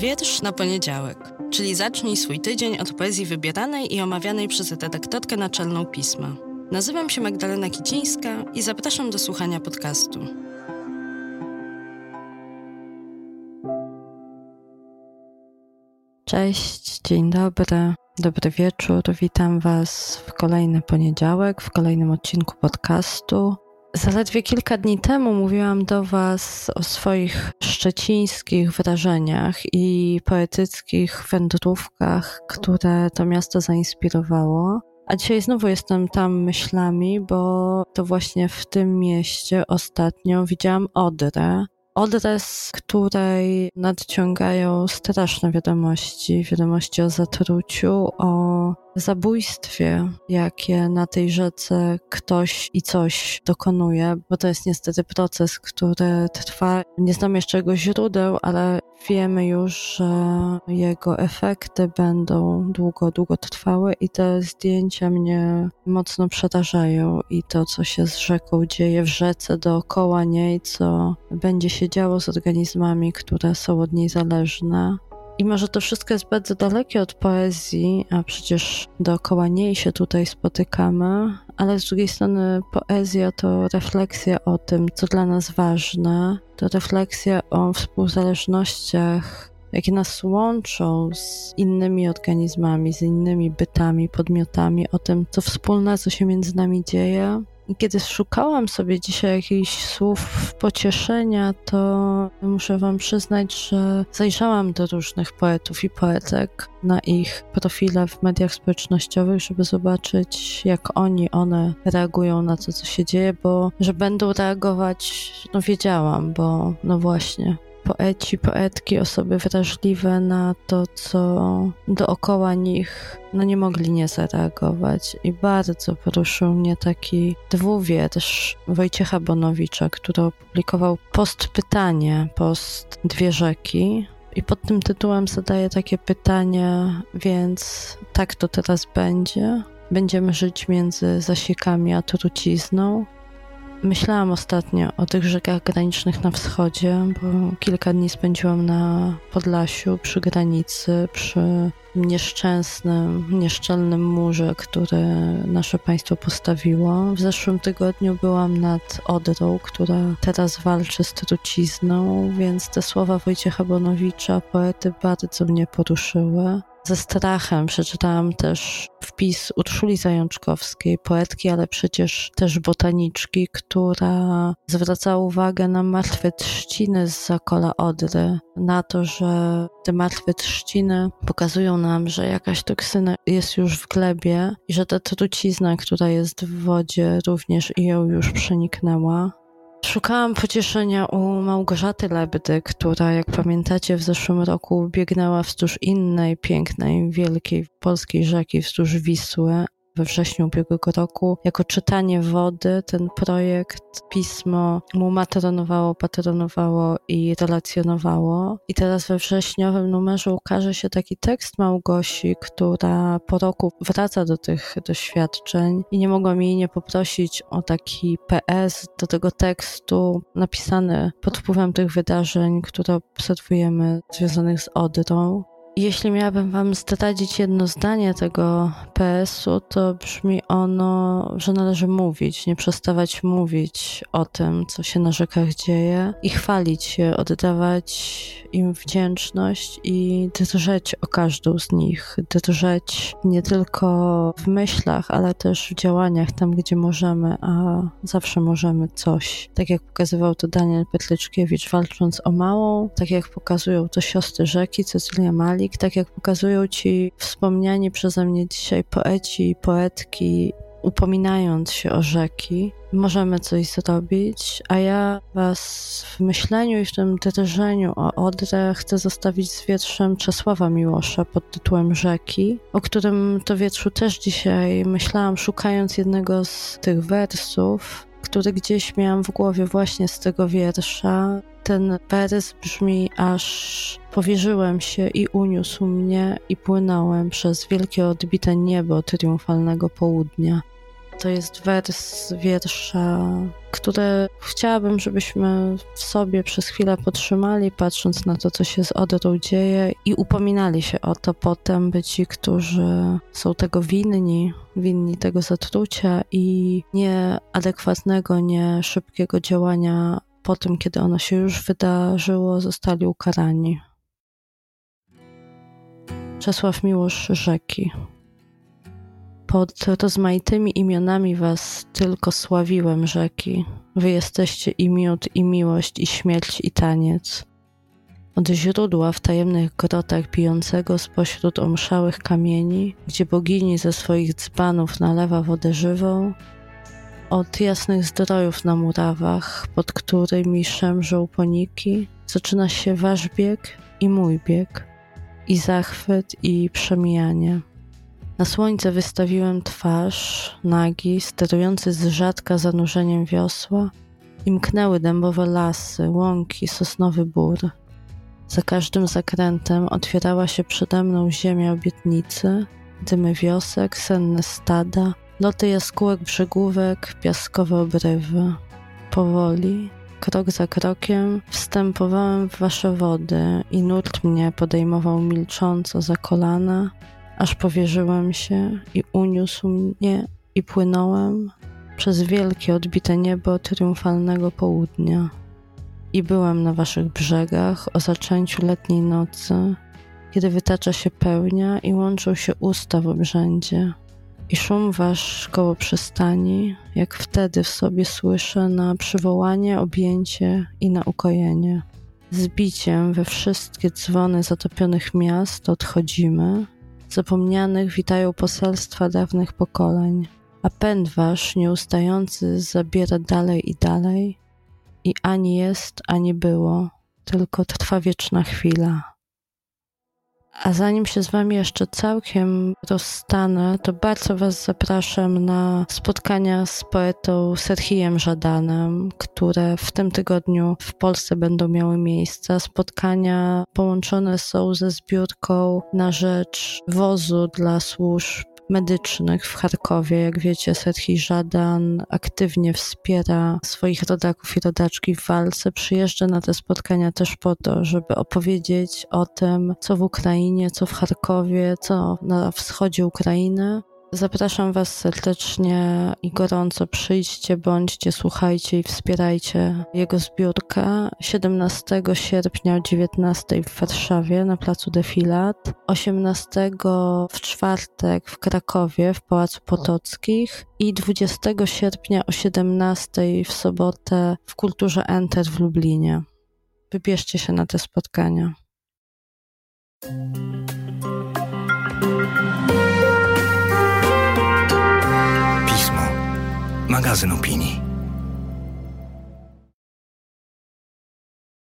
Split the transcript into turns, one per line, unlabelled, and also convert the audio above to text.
Wiersz na poniedziałek, czyli zacznij swój tydzień od poezji wybieranej i omawianej przez redaktorkę naczelną pisma. Nazywam się Magdalena Kicińska i zapraszam do słuchania podcastu. Cześć, dzień dobry, dobry wieczór. Witam Was w kolejny poniedziałek, w kolejnym odcinku podcastu. Zaledwie kilka dni temu mówiłam do Was o swoich szczecińskich wrażeniach i poetyckich wędrówkach, które to miasto zainspirowało. A dzisiaj znowu jestem tam myślami, bo to właśnie w tym mieście ostatnio widziałam Odrę. Odrę, z której nadciągają straszne wiadomości, wiadomości o zatruciu, o zabójstwie, jakie na tej rzece ktoś i coś dokonuje, bo to jest niestety proces, który trwa. Nie znam jeszcze jego źródeł, ale wiemy już, że jego efekty będą długo, długo trwały i te zdjęcia mnie mocno przerażają i to, co się z rzeką dzieje w rzece dookoła niej, co będzie się działo z organizmami, które są od niej zależne. I może to wszystko jest bardzo dalekie od poezji, a przecież dookoła niej się tutaj spotykamy, ale z drugiej strony poezja to refleksja o tym, co dla nas ważne, to refleksja o współzależnościach, jakie nas łączą z innymi organizmami, z innymi bytami, podmiotami, o tym, co wspólne, co się między nami dzieje kiedy szukałam sobie dzisiaj jakichś słów pocieszenia, to muszę Wam przyznać, że zajrzałam do różnych poetów i poetek na ich profile w mediach społecznościowych, żeby zobaczyć, jak oni, one reagują na to, co się dzieje, bo że będą reagować, no wiedziałam, bo no właśnie, poeci, poetki, osoby wrażliwe na to, co dookoła nich, no nie mogli nie zareagować. I bardzo poruszył mnie taki dwuwiersz Wojciecha Bonowicza, który opublikował post pytanie, post Dwie Rzeki. I pod tym tytułem zadaję takie pytanie, więc tak to teraz będzie. Będziemy żyć między zasiekami a trucizną, Myślałam ostatnio o tych rzekach granicznych na wschodzie, bo kilka dni spędziłam na Podlasiu, przy granicy, przy nieszczęsnym, nieszczelnym murze, który nasze państwo postawiło. W zeszłym tygodniu byłam nad Odrą, która teraz walczy z trucizną, więc te słowa Wojciecha Bonowicza, poety, bardzo mnie poruszyły. Ze strachem przeczytałam też wpis Urszuli Zajączkowskiej, poetki, ale przecież też botaniczki, która zwraca uwagę na martwe trzciny z zakola Odry, na to, że te martwe trzciny pokazują nam, że jakaś toksyna jest już w glebie i że ta trucizna, która jest w wodzie, również ją już przeniknęła. Szukałam pocieszenia u Małgorzaty Lebdy, która, jak pamiętacie, w zeszłym roku biegnęła wzdłuż innej pięknej, wielkiej polskiej rzeki, wzdłuż Wisły, we wrześniu ubiegłego roku jako czytanie wody. Ten projekt, pismo mu matronowało, patronowało i relacjonowało. I teraz we wrześniowym numerze ukaże się taki tekst Małgosi, która po roku wraca do tych doświadczeń i nie mogłam jej nie poprosić o taki PS do tego tekstu napisany pod wpływem tych wydarzeń, które obserwujemy związanych z Odrą. Jeśli miałabym Wam zdradzić jedno zdanie tego PS-u, to brzmi ono, że należy mówić, nie przestawać mówić o tym, co się na rzekach dzieje i chwalić się, oddawać im wdzięczność i drżeć o każdą z nich. Drżeć nie tylko w myślach, ale też w działaniach, tam gdzie możemy, a zawsze możemy coś. Tak jak pokazywał to Daniel Petlyczkiewicz, walcząc o małą, tak jak pokazują to siostry rzeki, Cecylia Mali, tak jak pokazują ci wspomniani przeze mnie dzisiaj poeci i poetki, upominając się o rzeki, możemy coś zrobić, a ja was w myśleniu i w tym drżeniu o Odrę chcę zostawić z wietrzem Czesława Miłosza pod tytułem Rzeki, o którym to wietrzu też dzisiaj myślałam, szukając jednego z tych wersów, który gdzieś miałam w głowie właśnie z tego wiersza. Ten wers brzmi aż powierzyłem się i uniósł mnie i płynąłem przez wielkie odbite niebo triumfalnego południa. To jest wers wiersza, które chciałabym, żebyśmy w sobie przez chwilę potrzymali, patrząc na to, co się z Odrą dzieje i upominali się o to potem, by ci, którzy są tego winni, winni tego zatrucia i nieadekwatnego, nie szybkiego działania po tym, kiedy ono się już wydarzyło, zostali ukarani. Czesław Miłosz Rzeki. Pod rozmaitymi imionami was tylko sławiłem rzeki. Wy jesteście i miód, i miłość, i śmierć, i taniec. Od źródła w tajemnych grotach bijącego spośród omszałych kamieni, gdzie bogini ze swoich dzbanów nalewa wodę żywą, od jasnych zdrojów na murawach, pod którymi szemrzą poniki, zaczyna się wasz bieg i mój bieg, i zachwyt, i przemijanie. Na słońce wystawiłem twarz, nagi, sterujący z rzadka zanurzeniem wiosła, i mknęły dębowe lasy, łąki, sosnowy bór. Za każdym zakrętem otwierała się przede mną ziemia obietnicy, dymy wiosek, senne stada, loty jaskółek brzegówek, piaskowe obrywy. Powoli, krok za krokiem, wstępowałem w wasze wody i nurt mnie podejmował milcząco za kolana, aż powierzyłem się i uniósł mnie i płynąłem przez wielkie odbite niebo triumfalnego południa. I byłem na waszych brzegach o zaczęciu letniej nocy, kiedy wytacza się pełnia i łączą się usta w obrzędzie. I szum wasz koło przystani, jak wtedy w sobie słyszę na przywołanie, objęcie i na ukojenie. Z biciem we wszystkie dzwony zatopionych miast odchodzimy, zapomnianych witają poselstwa dawnych pokoleń, a pęd nieustający zabiera dalej i dalej i ani jest, ani było, tylko trwa wieczna chwila. A zanim się z Wami jeszcze całkiem rozstanę, to bardzo Was zapraszam na spotkania z poetą Serhijem Żadanem, które w tym tygodniu w Polsce będą miały miejsce. Spotkania połączone są ze zbiórką na rzecz wozu dla służb medycznych w Charkowie. Jak wiecie, Serhii Żadan aktywnie wspiera swoich rodaków i rodaczki w walce. Przyjeżdża na te spotkania też po to, żeby opowiedzieć o tym, co w Ukrainie, co w Charkowie, co na wschodzie Ukrainy. Zapraszam Was serdecznie i gorąco. Przyjdźcie, bądźcie, słuchajcie i wspierajcie jego zbiórkę. 17 sierpnia o 19 w Warszawie na placu Defilat, 18 w czwartek w Krakowie w Pałacu Potockich i 20 sierpnia o 17 w sobotę w Kulturze Enter w Lublinie. Wybierzcie się na te spotkania.
magazyn opinii.